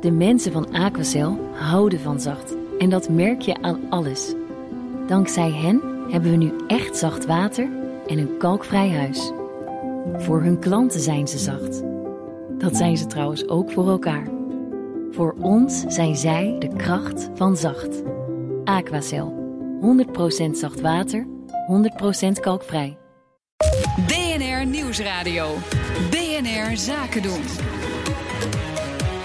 De mensen van Aquacel houden van zacht. En dat merk je aan alles. Dankzij hen hebben we nu echt zacht water en een kalkvrij huis. Voor hun klanten zijn ze zacht. Dat zijn ze trouwens ook voor elkaar. Voor ons zijn zij de kracht van zacht. Aquacel. 100% zacht water, 100% kalkvrij. BNR Nieuwsradio. BNR Zaken doen.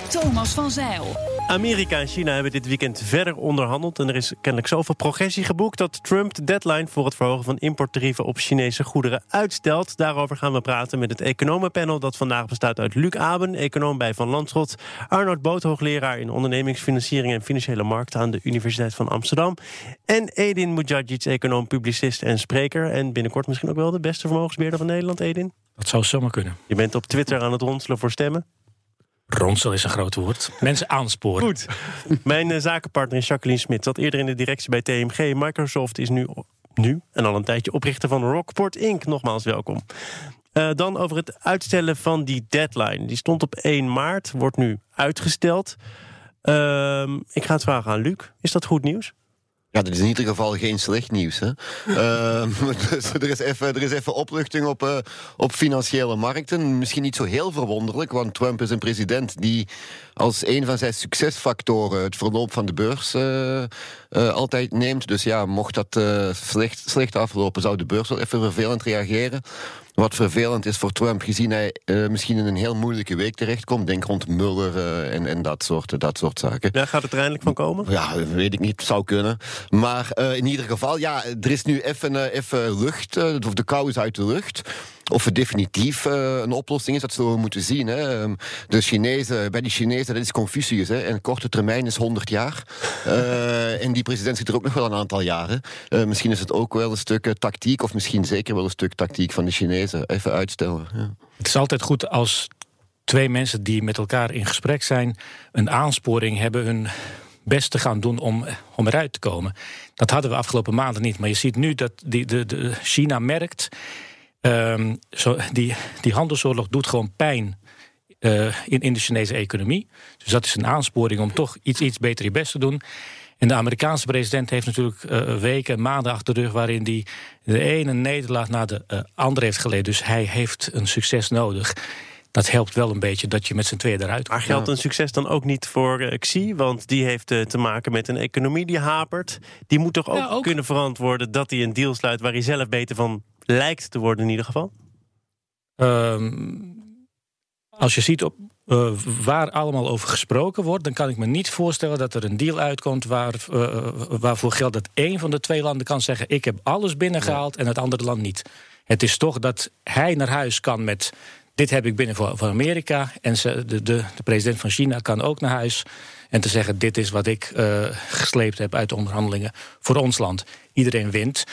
Thomas van Zeil. Amerika en China hebben dit weekend verder onderhandeld. En er is kennelijk zoveel progressie geboekt dat Trump de deadline voor het verhogen van importtarieven op Chinese goederen uitstelt. Daarover gaan we praten met het economenpanel dat vandaag bestaat uit Luc Aben, econoom bij Van Landschot, Arnold Boot, hoogleraar in ondernemingsfinanciering en financiële markten aan de Universiteit van Amsterdam. En Edin Mujagic, econoom, publicist en spreker. En binnenkort misschien ook wel de beste vermogensbeheerder van Nederland, Edin. Dat zou zomaar kunnen. Je bent op Twitter aan het ronselen voor stemmen. Ronsel is een groot woord. Mensen aansporen. Goed. Mijn uh, zakenpartner is Jacqueline Smit. Zat eerder in de directie bij TMG. Microsoft is nu, nu en al een tijdje oprichter van Rockport Inc. Nogmaals welkom. Uh, dan over het uitstellen van die deadline. Die stond op 1 maart, wordt nu uitgesteld. Uh, ik ga het vragen aan Luc. Is dat goed nieuws? Ja, dat is in ieder geval geen slecht nieuws. Hè? uh, dus er, is even, er is even opluchting op, uh, op financiële markten. Misschien niet zo heel verwonderlijk, want Trump is een president die als een van zijn succesfactoren het verloop van de beurs uh, altijd neemt. Dus ja, mocht dat slecht, slecht aflopen, zou de beurs wel even vervelend reageren. Wat vervelend is voor Trump, gezien hij uh, misschien in een heel moeilijke week terechtkomt. Denk rond Muller uh, en, en dat, soort, dat soort zaken. Ja, gaat het er eindelijk van komen? Ja, weet ik niet. Zou kunnen. Maar in ieder geval, ja, er is nu even, even lucht. of de kou is uit de lucht. Of het definitief uh, een oplossing is, dat zullen we moeten zien. Hè. De Chinezen, bij die Chinezen, dat is Confucius. Hè. En korte termijn is 100 jaar. Uh, en die president zit er ook nog wel een aantal jaren. Uh, misschien is het ook wel een stuk tactiek, of misschien zeker wel een stuk tactiek van de Chinezen. Even uitstellen. Ja. Het is altijd goed als twee mensen die met elkaar in gesprek zijn, een aansporing hebben hun best te gaan doen om, om eruit te komen. Dat hadden we afgelopen maanden niet. Maar je ziet nu dat die, de China merkt. Um, zo, die, die handelsoorlog doet gewoon pijn uh, in, in de Chinese economie. Dus dat is een aansporing om toch iets, iets beter je best te doen. En de Amerikaanse president heeft natuurlijk uh, weken, maanden achter de rug... waarin hij de ene nederlaag na de uh, andere heeft geleden. Dus hij heeft een succes nodig. Dat helpt wel een beetje dat je met z'n tweeën eruit komt. Maar geldt een succes dan ook niet voor uh, Xi? Want die heeft te maken met een economie die hapert. Die moet toch ook, ja, ook kunnen verantwoorden dat hij een deal sluit... waar hij zelf beter van lijkt te worden in ieder geval? Um, als je ziet op, uh, waar allemaal over gesproken wordt, dan kan ik me niet voorstellen dat er een deal uitkomt waar, uh, waarvoor geldt dat één van de twee landen kan zeggen: Ik heb alles binnengehaald en het andere land niet. Het is toch dat hij naar huis kan met. Dit heb ik binnen voor, voor Amerika. En ze, de, de, de, president van China kan ook naar huis. En te zeggen: Dit is wat ik uh, gesleept heb uit de onderhandelingen voor ons land. Iedereen wint.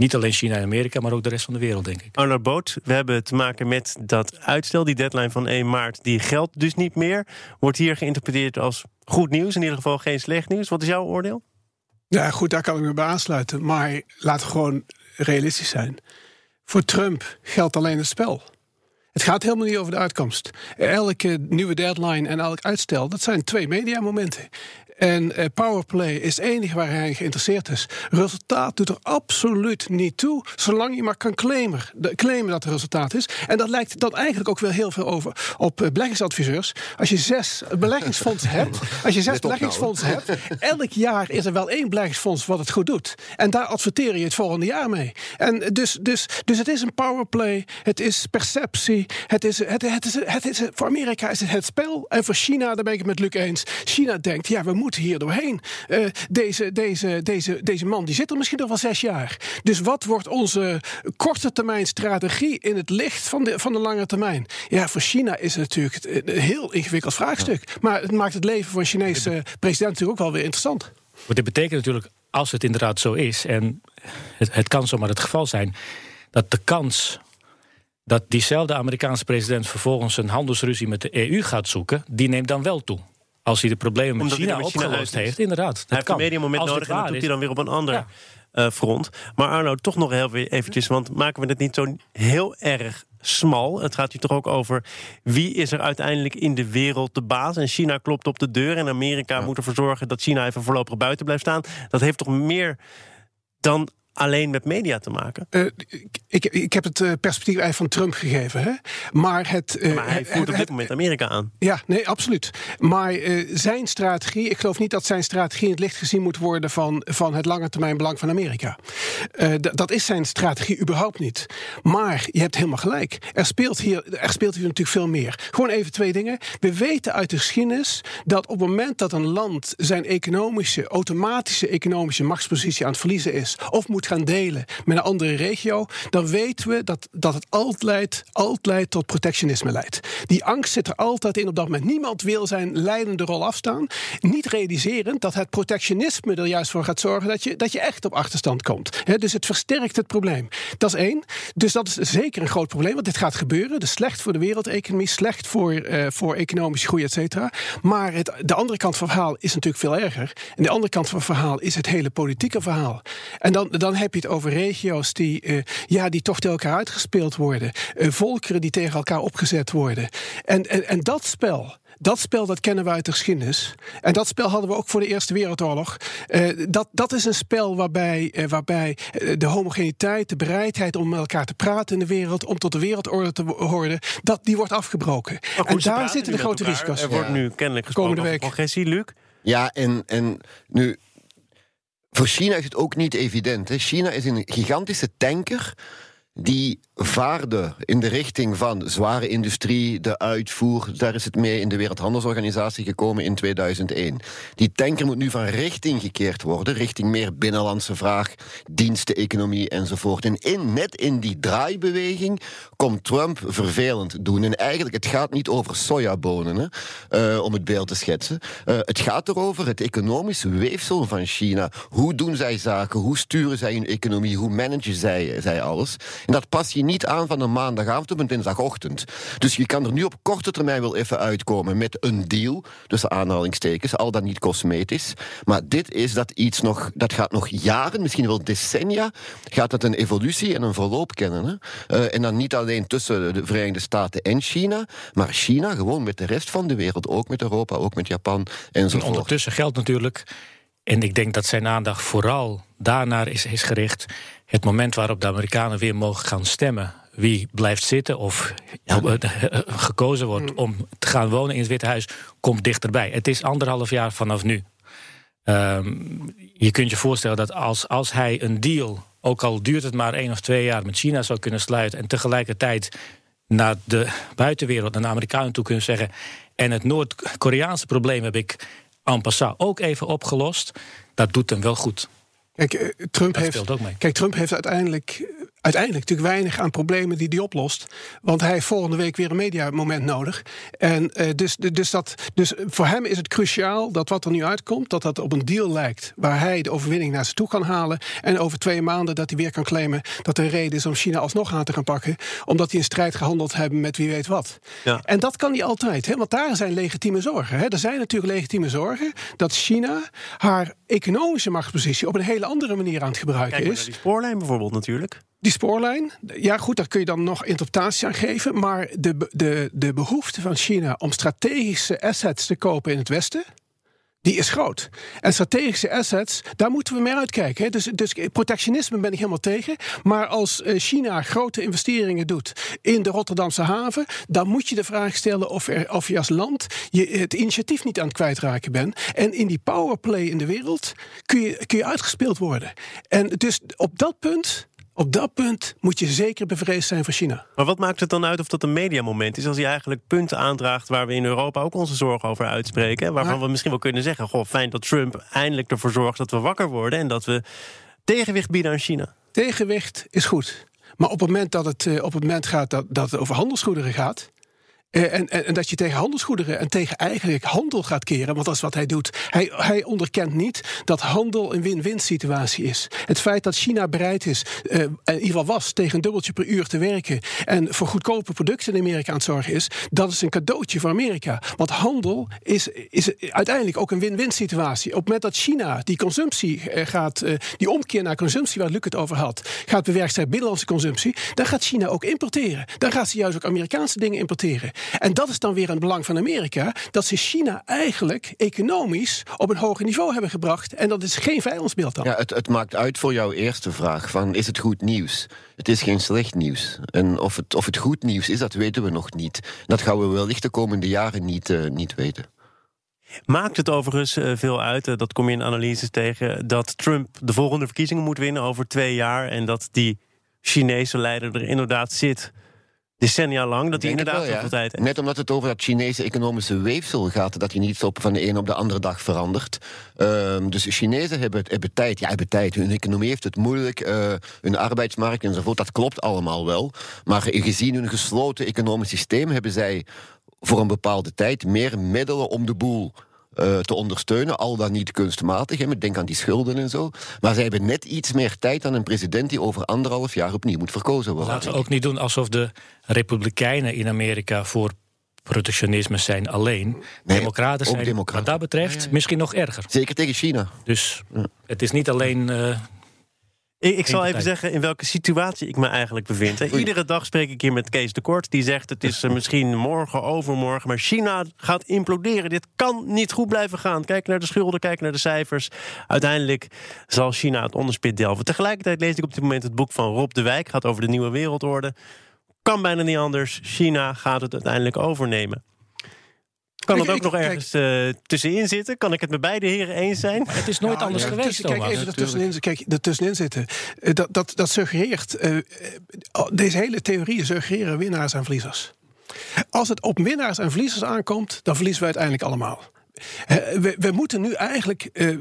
Niet alleen China en Amerika, maar ook de rest van de wereld, denk ik. Arnold Boot, we hebben te maken met dat uitstel. Die deadline van 1 maart, die geldt dus niet meer. Wordt hier geïnterpreteerd als goed nieuws, in ieder geval geen slecht nieuws. Wat is jouw oordeel? Ja, goed, daar kan ik me bij aansluiten. Maar laten we gewoon realistisch zijn. Voor Trump geldt alleen het spel. Het gaat helemaal niet over de uitkomst. Elke nieuwe deadline en elk uitstel, dat zijn twee mediamomenten. En uh, powerplay is het enige waar hij geïnteresseerd is. Resultaat doet er absoluut niet toe, zolang je maar kan claimen, de, claimen dat het resultaat is. En dat lijkt dan eigenlijk ook wel heel veel over op uh, beleggingsadviseurs. Als je zes beleggingsfondsen hebt, als je zes beleggingsfondsen hebt, elk jaar is er wel één beleggingsfonds wat het goed doet. En daar adverteer je het volgende jaar mee. En dus, dus, dus het is een powerplay, het is perceptie, het is, het, het is, het is, voor Amerika is het het spel. En voor China, daar ben ik het met Luc eens. China denkt, ja, we moeten hier doorheen. Uh, deze, deze, deze, deze man die zit er misschien nog wel zes jaar. Dus wat wordt onze korte termijn strategie in het licht van de, van de lange termijn? Ja, voor China is het natuurlijk een heel ingewikkeld vraagstuk. Ja. Maar het maakt het leven van een Chinese president natuurlijk ook wel weer interessant. Maar dit betekent natuurlijk, als het inderdaad zo is, en het, het kan zomaar het geval zijn, dat de kans dat diezelfde Amerikaanse president vervolgens een handelsruzie met de EU gaat zoeken, die neemt dan wel toe. Als hij de problemen met Omdat China, met China opgelost heeft, inderdaad. Dat hij heeft kan. een mediamoment Als nodig en dat doet hij dan weer op een ander Ja. eh, front. Maar Arno, toch nog heel eventjes, want maken we het niet zo heel erg smal? Het gaat hier toch ook over wie is er uiteindelijk in de wereld de baas? En China klopt op de deur en Amerika moet ervoor zorgen dat China even voorlopig buiten blijft staan. Dat heeft toch meer dan alleen met media te maken? Uh, ik, ik, heb het uh, perspectief eigenlijk van Trump gegeven. Hè? Maar, het, uh, maar hij voert op dit moment Amerika aan. Ja, nee, absoluut. Maar zijn strategie, ik geloof niet dat zijn strategie in het licht gezien moet worden van, van het lange termijn belang van Amerika. dat is zijn strategie überhaupt niet. Maar je hebt helemaal gelijk. Er speelt, hier, er speelt hier natuurlijk veel meer. Gewoon even twee dingen. We weten uit de geschiedenis dat op het moment dat een land zijn economische, automatische economische machtspositie aan het verliezen is, of moet gaan delen met een andere regio, dan weten we dat, dat het altijd, altijd tot protectionisme leidt. Die angst zit er altijd in op dat moment. Niemand wil zijn leidende rol afstaan. Niet realiserend dat het protectionisme er juist voor gaat zorgen dat je, dat je echt op achterstand komt. dus het versterkt het probleem. Dat is één. Dus dat is zeker een groot probleem, want dit gaat gebeuren. Dus slecht voor de wereldeconomie, slecht voor, uh, voor economische groei, et cetera. Maar het, de andere kant van het verhaal is natuurlijk veel erger. En de andere kant van het verhaal is het hele politieke verhaal. En dan, dan heb je het over regio's die, uh, ja, die toch tegen elkaar uitgespeeld worden. Uh, volkeren die tegen elkaar opgezet worden. En, en, en dat spel. Dat spel dat kennen we uit de geschiedenis. En dat spel hadden we ook voor de Eerste Wereldoorlog. Uh, dat, dat is een spel waarbij, uh, waarbij de homogeniteit, de bereidheid om met elkaar te praten in de wereld, om tot de wereldorde te horen, dat, die wordt afgebroken. En daar zitten de grote elkaar. risico's. Er wordt nu kennelijk gesproken Komende week. progressie, Luc. Ja, en, en nu voor China is het ook niet evident. Hè. China is een gigantische tanker die vaarde in de richting van zware industrie, de uitvoer. Daar is het mee in de Wereldhandelsorganisatie gekomen in 2001. Die tanker moet nu van richting gekeerd worden, richting meer binnenlandse vraag, diensteneconomie enzovoort. En in, net in die draaibeweging komt Trump vervelend doen. En eigenlijk, het gaat niet over sojabonen, hè, uh, om het beeld te schetsen. Uh, het gaat erover het economisch weefsel van China. Hoe doen zij zaken? Hoe sturen zij hun economie? Hoe managen zij, zij alles? En dat pas je niet aan van een maandagavond op een dinsdagochtend. Dus je kan er nu op korte termijn wel even uitkomen met een deal, tussen aanhalingstekens, al dan niet cosmetisch. Maar dit is dat iets nog, dat gaat nog jaren, misschien wel decennia, gaat het een evolutie en een verloop kennen. Hè? Uh, en dan niet alleen tussen de Verenigde Staten en China, maar China gewoon met de rest van de wereld, ook met Europa, ook met Japan enzovoort. En ondertussen geldt natuurlijk, en ik denk dat zijn aandacht vooral daarnaar is, is gericht, het moment waarop de Amerikanen weer mogen gaan stemmen wie blijft zitten of ja. gekozen wordt om te gaan wonen in het Witte Huis, komt dichterbij. Het is anderhalf jaar vanaf nu. Um, je kunt je voorstellen dat als, als hij een deal, ook al duurt het maar één of twee jaar, met China zou kunnen sluiten en tegelijkertijd naar de buitenwereld, naar de Amerikanen toe kunnen zeggen. En het Noord-Koreaanse probleem heb ik en passant ook even opgelost. Dat doet hem wel goed. Kijk, Trump, Dat heeft, ook mee. kijk, Trump heeft uiteindelijk, uiteindelijk natuurlijk weinig aan problemen die hij oplost. Want hij heeft volgende week weer een mediamoment nodig. En uh, dus, dus, dat, dus voor hem is het cruciaal dat wat er nu uitkomt, dat dat op een deal lijkt. Waar hij de overwinning naar zich toe kan halen. En over twee maanden dat hij weer kan claimen dat er reden is om China alsnog aan te gaan pakken. Omdat hij een strijd gehandeld hebben met wie weet wat. Ja. En dat kan hij altijd, hè, want daar zijn legitieme zorgen. Hè. Er zijn natuurlijk legitieme zorgen dat China haar economische machtspositie op een hele andere manier aan het gebruiken Kijk is. die spoorlijn bijvoorbeeld natuurlijk. Die spoorlijn, ja goed, daar kun je dan nog interpretatie aan geven. Maar de, de, de behoefte van China om strategische assets te kopen in het Westen. Die is groot. En strategische assets, daar moeten we mee uitkijken. Dus, dus protectionisme ben ik helemaal tegen. Maar als eh, China grote investeringen doet in de Rotterdamse haven, dan moet je de vraag stellen of, er, of je als land je het initiatief niet aan het kwijtraken bent. En in die powerplay in de wereld kun je, kun je uitgespeeld worden. En dus op dat punt. Op dat punt moet je zeker bevreesd zijn voor China. Maar wat maakt het dan uit of dat een mediamoment is... als hij eigenlijk punten aandraagt waar we in Europa ook onze zorgen over uitspreken... en waarvan Maar- we misschien wel kunnen zeggen... goh, fijn dat Trump eindelijk ervoor zorgt dat we wakker worden... en dat we tegenwicht bieden aan China. Tegenwicht is goed. Maar op het moment dat het, eh, op het moment gaat dat, dat het over handelsgoederen gaat. Eh, en, en, en, dat je tegen handelsgoederen en tegen eigenlijk handel gaat keren, want dat is wat hij doet. Hij, hij onderkent niet dat handel een win-win situatie is. Het feit dat China bereid is, uh, in ieder geval was, tegen een dubbeltje per uur te werken en voor goedkope producten in Amerika aan het zorgen is, dat is een cadeautje voor Amerika. Want handel is, is uiteindelijk ook een win-win situatie. Op het moment dat China die consumptie uh, gaat, die omkeer naar consumptie, waar Luc het over had, gaat bewerkstelligen binnenlandse consumptie, dan gaat China ook importeren. Dan gaat ze juist ook Amerikaanse dingen importeren. En dat is dan weer een belang van Amerika, dat ze China eigenlijk economisch op een hoger niveau hebben gebracht. En dat is geen vijandsbeeld dan. Ja, het, het maakt uit voor jouw eerste vraag: van, is het goed nieuws? Het is geen slecht nieuws. En of het, of het goed nieuws is, dat weten we nog niet. Dat gaan we wellicht de komende jaren niet, uh, niet weten. Maakt het overigens uh, veel uit, uh, dat kom je in analyses tegen, dat Trump de volgende verkiezingen moet winnen over twee jaar en dat die Chinese leider er inderdaad zit decennia lang. Dat hij inderdaad wel, ja. tijd Net omdat het over dat Chinese economische weefsel gaat, dat je niet op van de een op de andere dag verandert. Uh, dus Chinezen hebben, hebben tijd. Ja, hebben tijd. Hun economie heeft het moeilijk. Uh, hun arbeidsmarkt enzovoort. Dat klopt allemaal wel. Maar gezien hun gesloten economisch systeem hebben zij voor een bepaalde tijd meer middelen om de boel uh, te ondersteunen, al dan niet kunstmatig. Hè, denk aan die schulden en zo. Maar zij hebben net iets meer tijd dan een president die over anderhalf jaar opnieuw moet verkozen worden. Laten we ook niet doen alsof de Republikeinen in Amerika voor protectionisme zijn alleen. Nee, democraten zijn democraten. wat dat betreft misschien nog erger. Zeker tegen China. Dus het is niet alleen uh, ik, ik zal even zeggen in welke situatie ik me eigenlijk bevind. Iedere dag spreek ik hier met Kees de Kort. Die zegt het is uh, misschien morgen, overmorgen. Maar China gaat imploderen. Dit kan niet goed blijven gaan. Kijk naar de schulden, kijk naar de cijfers. Uiteindelijk zal China het onderspit delven. Tegelijkertijd lees ik op dit moment het boek van Rob de Wijk. Gaat over de nieuwe wereldorde. Kan bijna niet anders. China gaat het uiteindelijk overnemen. Kan het ook nog ergens uh, tussenin zitten? Kan ik het met beide heren eens zijn? Het is nooit ja, anders ja, geweest. Tussen, kijk, even ertussenin, kijk, ertussenin zitten. Uh, dat, dat, dat suggereert. Uh, deze hele theorieën suggereren winnaars en verliezers. Als het op winnaars en verliezers aankomt, dan verliezen we uiteindelijk allemaal. We, we, moeten nu eigenlijk uh,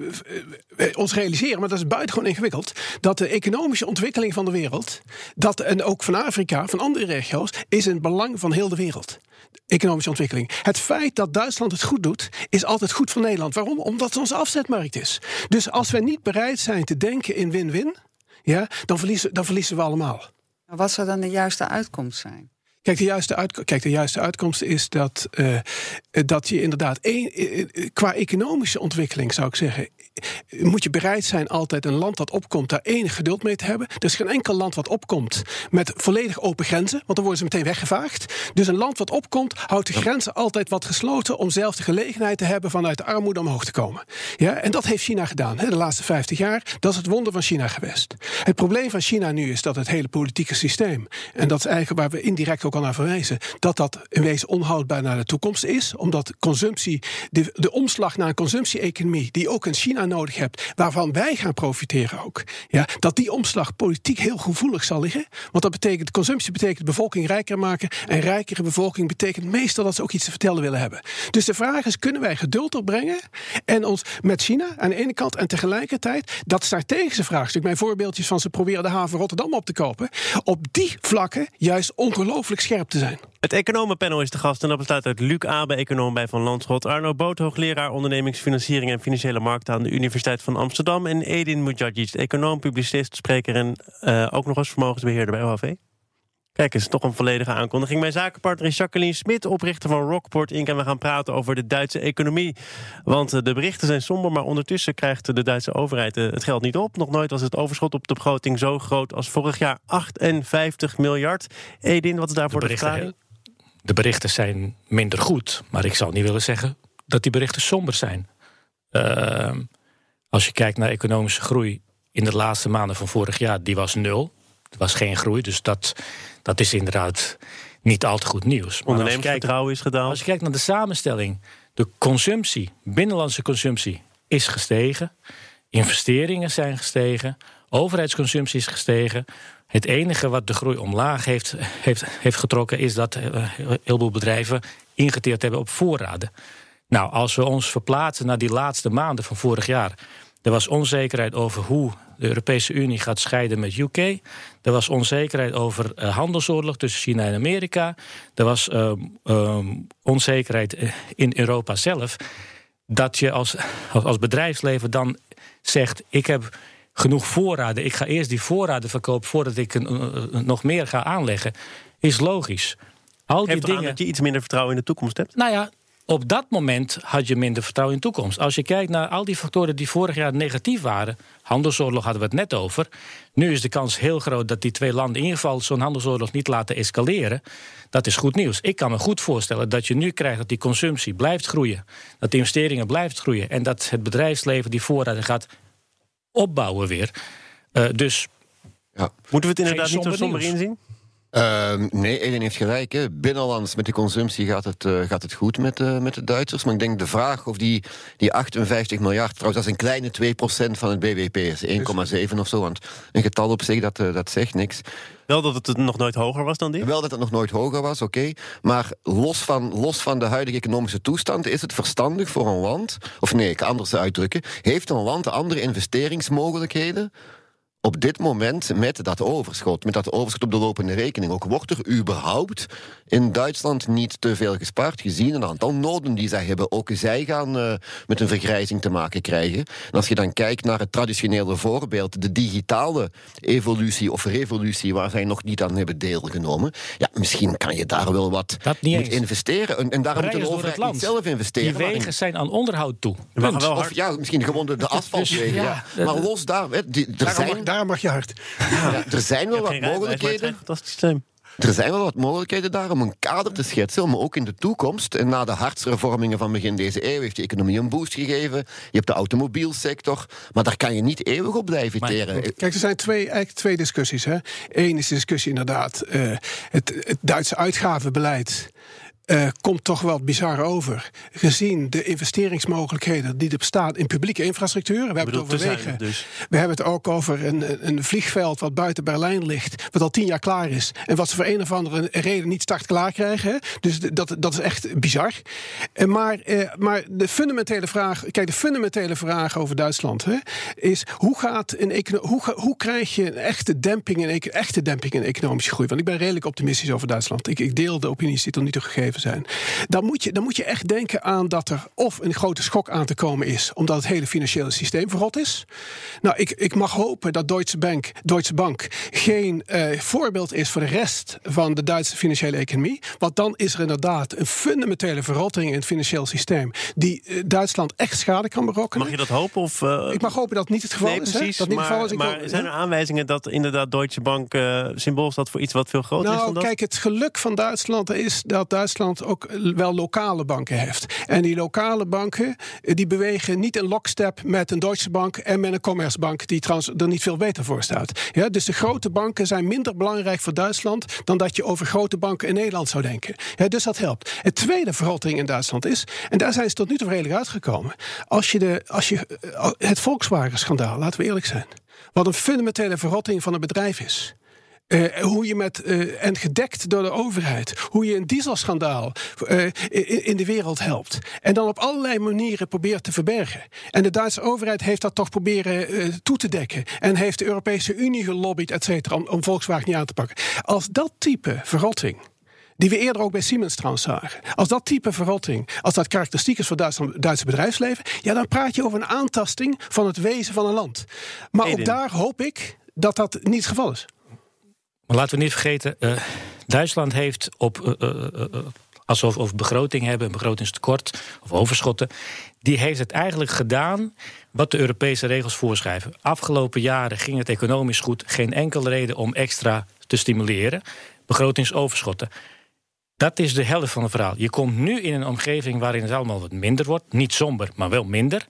ons realiseren, maar dat is buitengewoon ingewikkeld, dat de economische ontwikkeling van de wereld, dat, en ook van Afrika, van andere regio's, is in het belang van heel de wereld economische ontwikkeling. Het feit dat Duitsland het goed doet, is altijd goed voor Nederland. Waarom? Omdat het onze afzetmarkt is. Dus als we niet bereid zijn te denken in win-win, ja, dan, verliezen, dan verliezen we allemaal. Wat zou dan de juiste uitkomst zijn? Kijk, de juiste, uit, kijk, de juiste uitkomst is dat, uh, dat je inderdaad, een, qua economische ontwikkeling zou ik zeggen, moet je bereid zijn altijd een land dat opkomt daar enig geduld mee te hebben. Er is geen enkel land wat opkomt met volledig open grenzen, want dan worden ze meteen weggevaagd. Dus een land wat opkomt, houdt de grenzen altijd wat gesloten om zelf de gelegenheid te hebben vanuit de armoede omhoog te komen. Ja, en dat heeft China gedaan hè, de laatste 50 jaar. Dat is het wonder van China geweest. Het probleem van China nu is dat het hele politieke systeem, en dat is eigenlijk waar we indirect ook al naar verwijzen, dat dat in wezen onhoudbaar naar de toekomst is, omdat consumptie, de, omslag naar een consumptie-economie, die ook in China nodig hebt, waarvan wij gaan profiteren ook, ja, dat die omslag politiek heel gevoelig zal liggen. Want dat betekent, consumptie betekent bevolking rijker maken. En rijkere bevolking betekent meestal dat ze ook iets te vertellen willen hebben. Dus de vraag is: kunnen wij geduld opbrengen en ons met China aan de ene kant en tegelijkertijd dat strategische vraagstuk, mijn voorbeeldjes van ze proberen de haven Rotterdam op te kopen, op die vlakken juist ongelooflijk scherp te zijn. Het economenpanel is de gast en dat bestaat uit Luc Abe, econoom bij Van Landschot, Arno Boot, hoogleraar ondernemingsfinanciering en financiële markten aan de Universiteit van Amsterdam en Edin Mujadjic, econoom, publicist, spreker en uh, ook nog eens vermogensbeheerder bij OHV. Kijk eens, toch een volledige aankondiging. Mijn zakenpartner is Jacqueline Smit, oprichter van Rockport Inc. En we gaan praten over de Duitse economie. Want de berichten zijn somber, maar ondertussen krijgt de Duitse overheid het geld niet op. Nog nooit was het overschot op de begroting zo groot als vorig jaar. 58 miljard. Edin, wat is daarvoor de, de verklaring? De berichten zijn minder goed, maar ik zou niet willen zeggen dat die berichten somber zijn. Uh, als je kijkt naar economische groei in de laatste maanden van vorig jaar, die was nul. Er was geen groei, dus dat, dat is inderdaad niet al te goed nieuws. Ondernemersvertrouwen is gedaan. Als je kijkt naar de samenstelling, de consumptie, binnenlandse consumptie, is gestegen. Investeringen zijn gestegen. Overheidsconsumptie is gestegen. Het enige wat de groei omlaag heeft, heeft, heeft getrokken, is dat uh, heel veel bedrijven ingeteerd hebben op voorraden. Nou, als we ons verplaatsen naar die laatste maanden van vorig jaar. Er was onzekerheid over hoe De Europese Unie gaat scheiden met UK. Er was onzekerheid over uh, handelsoorlog tussen China en Amerika. Er was uh, um, onzekerheid in Europa zelf. Dat je als, als bedrijfsleven dan zegt: Ik heb genoeg voorraden. Ik ga eerst die voorraden verkopen voordat ik een, nog meer ga aanleggen. Is logisch. Al die dingen. dat je iets minder vertrouwen in de toekomst hebt? Nou ja, op dat moment had je minder vertrouwen in de toekomst. Als je kijkt naar al die factoren die vorig jaar negatief waren. Handelsoorlog hadden we het net over. Nu is de kans heel groot dat die twee landen in ieder geval zo'n handelsoorlog niet laten escaleren. Dat is goed nieuws. Ik kan me goed voorstellen dat je nu krijgt dat die consumptie blijft groeien. Dat de investeringen blijft groeien. En dat het bedrijfsleven die voorraden gaat opbouwen weer. Uh, dus. Ja. Moeten we het inderdaad niet zo somber inzien? Uh, nee, Eden heeft gelijk. Hè. Binnenlands met de consumptie gaat het, uh, gaat het goed met, uh, met de Duitsers. Maar ik denk de vraag of die, die 58 miljard, trouwens dat is een kleine 2% van het BBP, is 1,7 of zo. Want een getal op zich, dat, uh, dat zegt niks. Wel dat het nog nooit hoger was dan dit? Wel dat het nog nooit hoger was, oké. Maar los van, los van de huidige economische toestand is het verstandig voor een land, of nee, ik kan anders uitdrukken, heeft een land andere investeringsmogelijkheden op dit moment met dat overschot, met dat overschot op de lopende rekening, ook wordt er überhaupt in Duitsland niet te veel gespaard, gezien een aantal noden die zij hebben. Ook zij gaan uh, met een vergrijzing te maken krijgen. En als je dan kijkt naar het traditionele voorbeeld, de digitale evolutie of revolutie, waar zij nog niet aan hebben deelgenomen, ja, misschien kan je daar wel wat moet investeren. En, en daarom moet de overheid niet zelf investeren. Die wegen zijn aan onderhoud toe. Of ja, misschien gewoon de, de dus- asfaltwegen. Dus, ja, ja. Maar los daar, die, er zijn daar mag je hard. Ja, er zijn wel wat mogelijkheden. Er zijn wel wat mogelijkheden daar om een kader te schetsen, maar ook in de toekomst. En na de hartshervormingen van begin deze eeuw heeft de economie een boost gegeven. Je hebt de automobielsector, maar daar kan je niet eeuwig op blijven teren. Kijk, er zijn twee, eigenlijk twee discussies. Eén is de discussie inderdaad, uh, het, het Duitse uitgavenbeleid uh, komt toch wel bizar over. Gezien de investeringsmogelijkheden die er bestaan in publieke infrastructuur. We hebben het over wegen. Dus. We hebben het ook over een, een vliegveld wat buiten Berlijn ligt. Wat al tien jaar klaar is. En wat ze voor een of andere reden niet start klaar krijgen. Dus dat, dat is echt bizar. Uh, maar, uh, maar de fundamentele vraag. Kijk, de fundamentele vraag over Duitsland hè, is: hoe, gaat een hoe, hoe krijg je een echte demping, in, echte demping in economische groei? Want ik ben redelijk optimistisch over Duitsland. Ik, ik deel de opinies die tot nu toe gegeven zijn. Dan moet, je, dan moet je echt denken aan dat er of een grote schok aan te komen is, omdat het hele financiële systeem verrot is. Nou, ik, ik mag hopen dat Deutsche Bank, Deutsche Bank geen uh, voorbeeld is voor de rest van de Duitse financiële economie. Want dan is er inderdaad een fundamentele verrotting in het financieel systeem, die uh, Duitsland echt schade kan berokkenen. Mag je dat hopen? Of, uh... Ik mag hopen dat het niet het geval nee, is. Precies, dat niet maar, geval is. maar zijn er aanwijzingen dat inderdaad Deutsche Bank symbool staat voor iets wat veel groter nou, is dan dat? Kijk, het geluk van Duitsland is dat Duitsland ook wel lokale banken heeft. En die lokale banken eh, die bewegen niet in lockstep met een Deutsche Bank en met een Commerzbank, die trouwens er niet veel beter voor staat. Ja, dus de grote banken zijn minder belangrijk voor Duitsland dan dat je over grote banken in Nederland zou denken. Ja, dus dat helpt. Het tweede verrotting in Duitsland is, en daar zijn ze tot nu toe redelijk uitgekomen, als je, de, als je eh, het Volkswagen-schandaal, laten we eerlijk zijn, wat een fundamentele verrotting van een bedrijf is. Uh, hoe je met, uh, en gedekt door de overheid, hoe je een dieselschandaal uh, in, in, de wereld helpt. En dan op allerlei manieren probeert te verbergen. En de Duitse overheid heeft dat toch proberen toe te dekken. En heeft de Europese Unie gelobbyd, et cetera, om, om Volkswagen niet aan te pakken. Als dat type verrotting die we eerder ook bij Siemens trouwens zagen. Als dat type verrotting, als dat karakteristiek is voor het Duitse bedrijfsleven, ja, dan praat je over een aantasting van het wezen van een land. Maar ook daar hoop ik dat dat niet het geval is. Maar laten we niet vergeten, uh, Duitsland heeft op. Uh, als we over begroting hebben, een begrotingstekort of overschotten. Die heeft het eigenlijk gedaan wat de Europese regels voorschrijven. Afgelopen jaren ging het economisch goed. Geen enkele reden om extra te stimuleren. Begrotingsoverschotten. Dat is de helft van het verhaal. Je komt nu in een omgeving waarin het allemaal wat minder wordt. Niet somber, maar wel minder.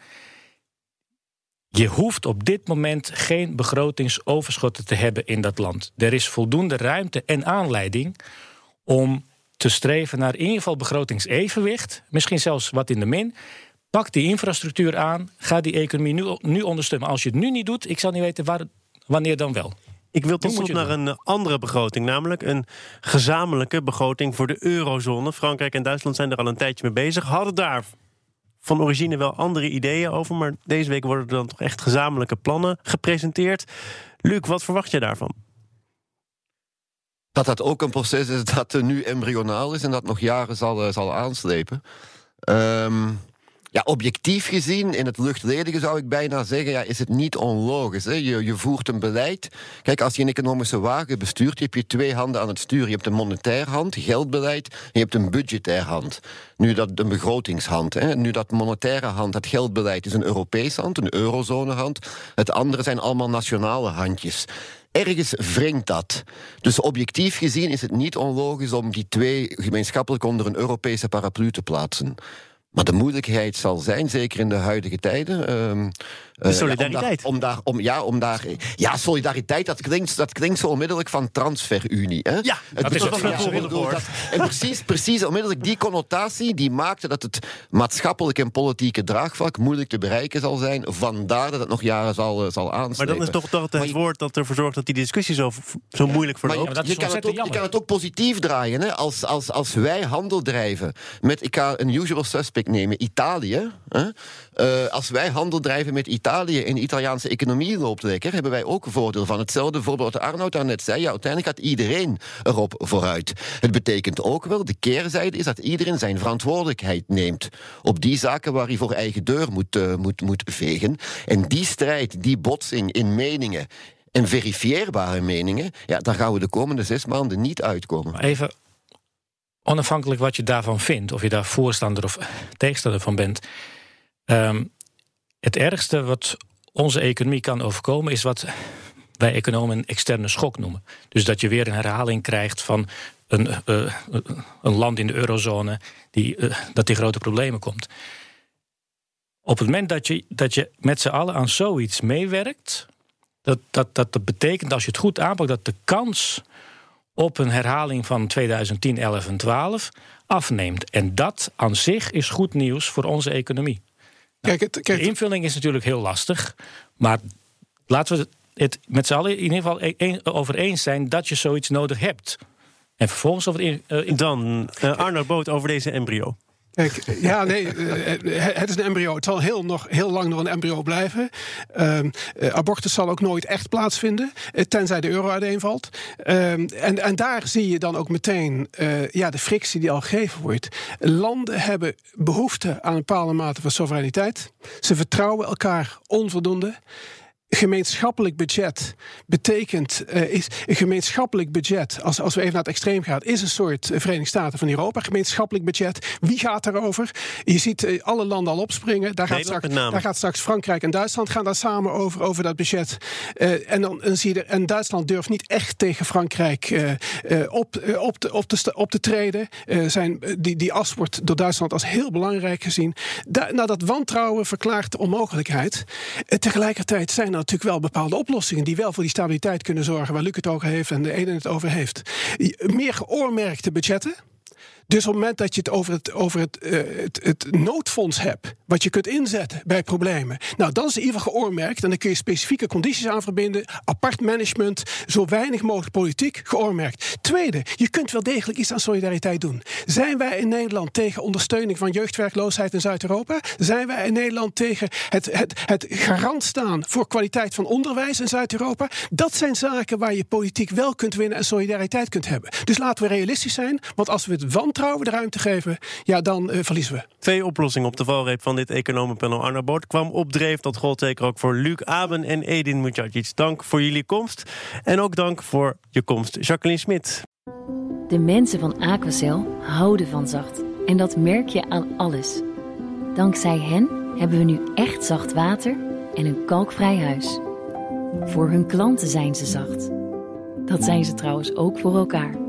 Je hoeft op dit moment geen begrotingsoverschotten te hebben in dat land. Er is voldoende ruimte en aanleiding om te streven naar in ieder geval begrotingsevenwicht. Misschien zelfs wat in de min. Pak die infrastructuur aan. Ga die economie nu, nu ondersteunen. als je het nu niet doet, ik zal niet weten waar, wanneer dan wel. Ik wil tot slot naar een andere begroting, namelijk een gezamenlijke begroting voor de eurozone. Frankrijk en Duitsland zijn er al een tijdje mee bezig. Hadden daar van origine wel andere ideeën over. Maar deze week worden er dan toch echt gezamenlijke plannen gepresenteerd. Luc, wat verwacht je daarvan? Dat dat ook een proces is dat nu embryonaal is en dat nog jaren zal, eh, zal aanslepen. Ehm, ja, objectief gezien, in het luchtledige zou ik bijna zeggen, ja, is het niet onlogisch. Hè? Je, je voert een beleid. Kijk, als je een economische wagen bestuurt, heb je twee handen aan het stuur. Je hebt een monetair hand, geldbeleid, en je hebt een budgetair hand. Nu dat een begrotingshand. Hè? Nu dat monetaire hand, het geldbeleid, is een Europese hand, een eurozonehand. Het andere zijn allemaal nationale handjes. Ergens wringt dat. Dus objectief gezien is het niet onlogisch om die twee gemeenschappelijk onder een Europese paraplu te plaatsen. Maar de moeilijkheid zal zijn, zeker in de huidige tijden. Ehm, eh, solidariteit. Ja, om daar, om, daar, om, ja, om daar, ja, solidariteit, dat klinkt, dat klinkt zo onmiddellijk van transferunie. Hè? Ja, het dat is ja, dat- En precies, precies onmiddellijk die connotatie die maakte dat het maatschappelijk en politieke draagvlak moeilijk te bereiken zal zijn. Vandaar dat het nog jaren zal, eh, zal Maar aanslepen. dan is toch, toch Maar het je- woord dat ervoor zorgt dat die discussie zo, zo moeilijk Maar verloopt. dat is je, kan het ook, je kan het ook positief draaien. Hè? Als, als, als wij handel drijven met, ik ga een usual suspect nemen, Italië. Hè? Eh, als wij handel drijven met Italië en de Italiaanse economie loopt lekker, hebben wij ook een voordeel van. Hetzelfde voorbeeld wat Arnoud daarnet zei. Ja, uiteindelijk gaat iedereen erop vooruit. Het betekent ook wel, de keerzijde is dat iedereen zijn verantwoordelijkheid neemt. Op die zaken waar hij voor eigen deur moet, eh, moet, moet vegen. En die strijd, die botsing in meningen en verifieerbare meningen, ja, daar gaan we de komende zes maanden niet uitkomen. Even onafhankelijk wat je daarvan vindt, of je daar voorstander of tegenstander van bent. Ehm, het ergste wat onze economie kan overkomen is wat wij economen een externe schok noemen. Dus dat je weer een herhaling krijgt van een, eh, een land in de eurozone die, eh, dat in grote problemen komt. Op het moment dat je, dat je met z'n allen aan zoiets meewerkt, dat, dat, dat, dat betekent als je het goed aanpakt, dat de kans op een herhaling van 2010, 11 en 12 afneemt. En dat aan zich is goed nieuws voor onze economie. Kijk, het, De invulling is natuurlijk heel lastig, maar laten we het met z'n allen in ieder geval e- een- over eens zijn dat je zoiets nodig hebt. En vervolgens over in, eh, in- Dan eh, Arno Boot over deze embryo. Kijk, ja, nee, eh, het is een embryo. Het zal heel, nog, heel lang nog een embryo blijven. Eh, abortus zal ook nooit echt plaatsvinden, eh, tenzij de euro uiteenvalt. Ehm, en, en daar zie je dan ook meteen eh, ja, de frictie die al gegeven wordt. Landen hebben behoefte aan een bepaalde mate van soevereiniteit. Ze vertrouwen elkaar onvoldoende. Gemeenschappelijk budget betekent, eh, is een gemeenschappelijk budget, als, als we even naar het extreem gaan, is een soort Verenigde Staten van Europa. Gemeenschappelijk budget. Wie gaat daarover? Je ziet eh, alle landen al opspringen. Daar gaat, straks, daar gaat straks Frankrijk en Duitsland gaan daar samen over, over dat budget. Eh, en dan, dan zie je er, en Duitsland durft niet echt tegen Frankrijk op, op, te, op, te, op te treden. Zijn, die, die as wordt door Duitsland als heel belangrijk gezien. Da, nou, dat wantrouwen verklaart de onmogelijkheid. Tegelijkertijd zijn er natuurlijk wel bepaalde oplossingen die wel voor die stabiliteit kunnen zorgen, waar Luc het over heeft en de ene het over heeft. Meer geoormerkte budgetten. Dus op het moment dat je het over het, over het, eh, het, het noodfonds hebt, wat je kunt inzetten bij problemen, nou dan is geval geoormerkt en dan kun je specifieke condities aan verbinden, apart management, zo weinig mogelijk politiek geoormerkt. Tweede, je kunt wel degelijk iets aan solidariteit doen. Zijn wij in Nederland tegen ondersteuning van jeugdwerkloosheid in Zuid-Europa? Zijn wij in Nederland tegen het, het, het garant staan voor kwaliteit van onderwijs in Zuid-Europa? Dat zijn zaken waar je politiek wel kunt winnen en solidariteit kunt hebben. Dus laten we realistisch zijn, want als we het wantrouwen de ruimte geven, ja, dan eh, verliezen we. Twee oplossingen op de valreep van dit economenpanel. Arno Boot kwam op dreef. Dat gold zeker ook voor Luc Aben en Edin Mujagic. Dank voor jullie komst. En ook dank voor je komst, Jacqueline Smit. De mensen van Aquacel houden van zacht. En dat merk je aan alles. Dankzij hen hebben we nu echt zacht water en een kalkvrij huis. Voor hun klanten zijn ze zacht. Dat zijn ze trouwens ook voor elkaar.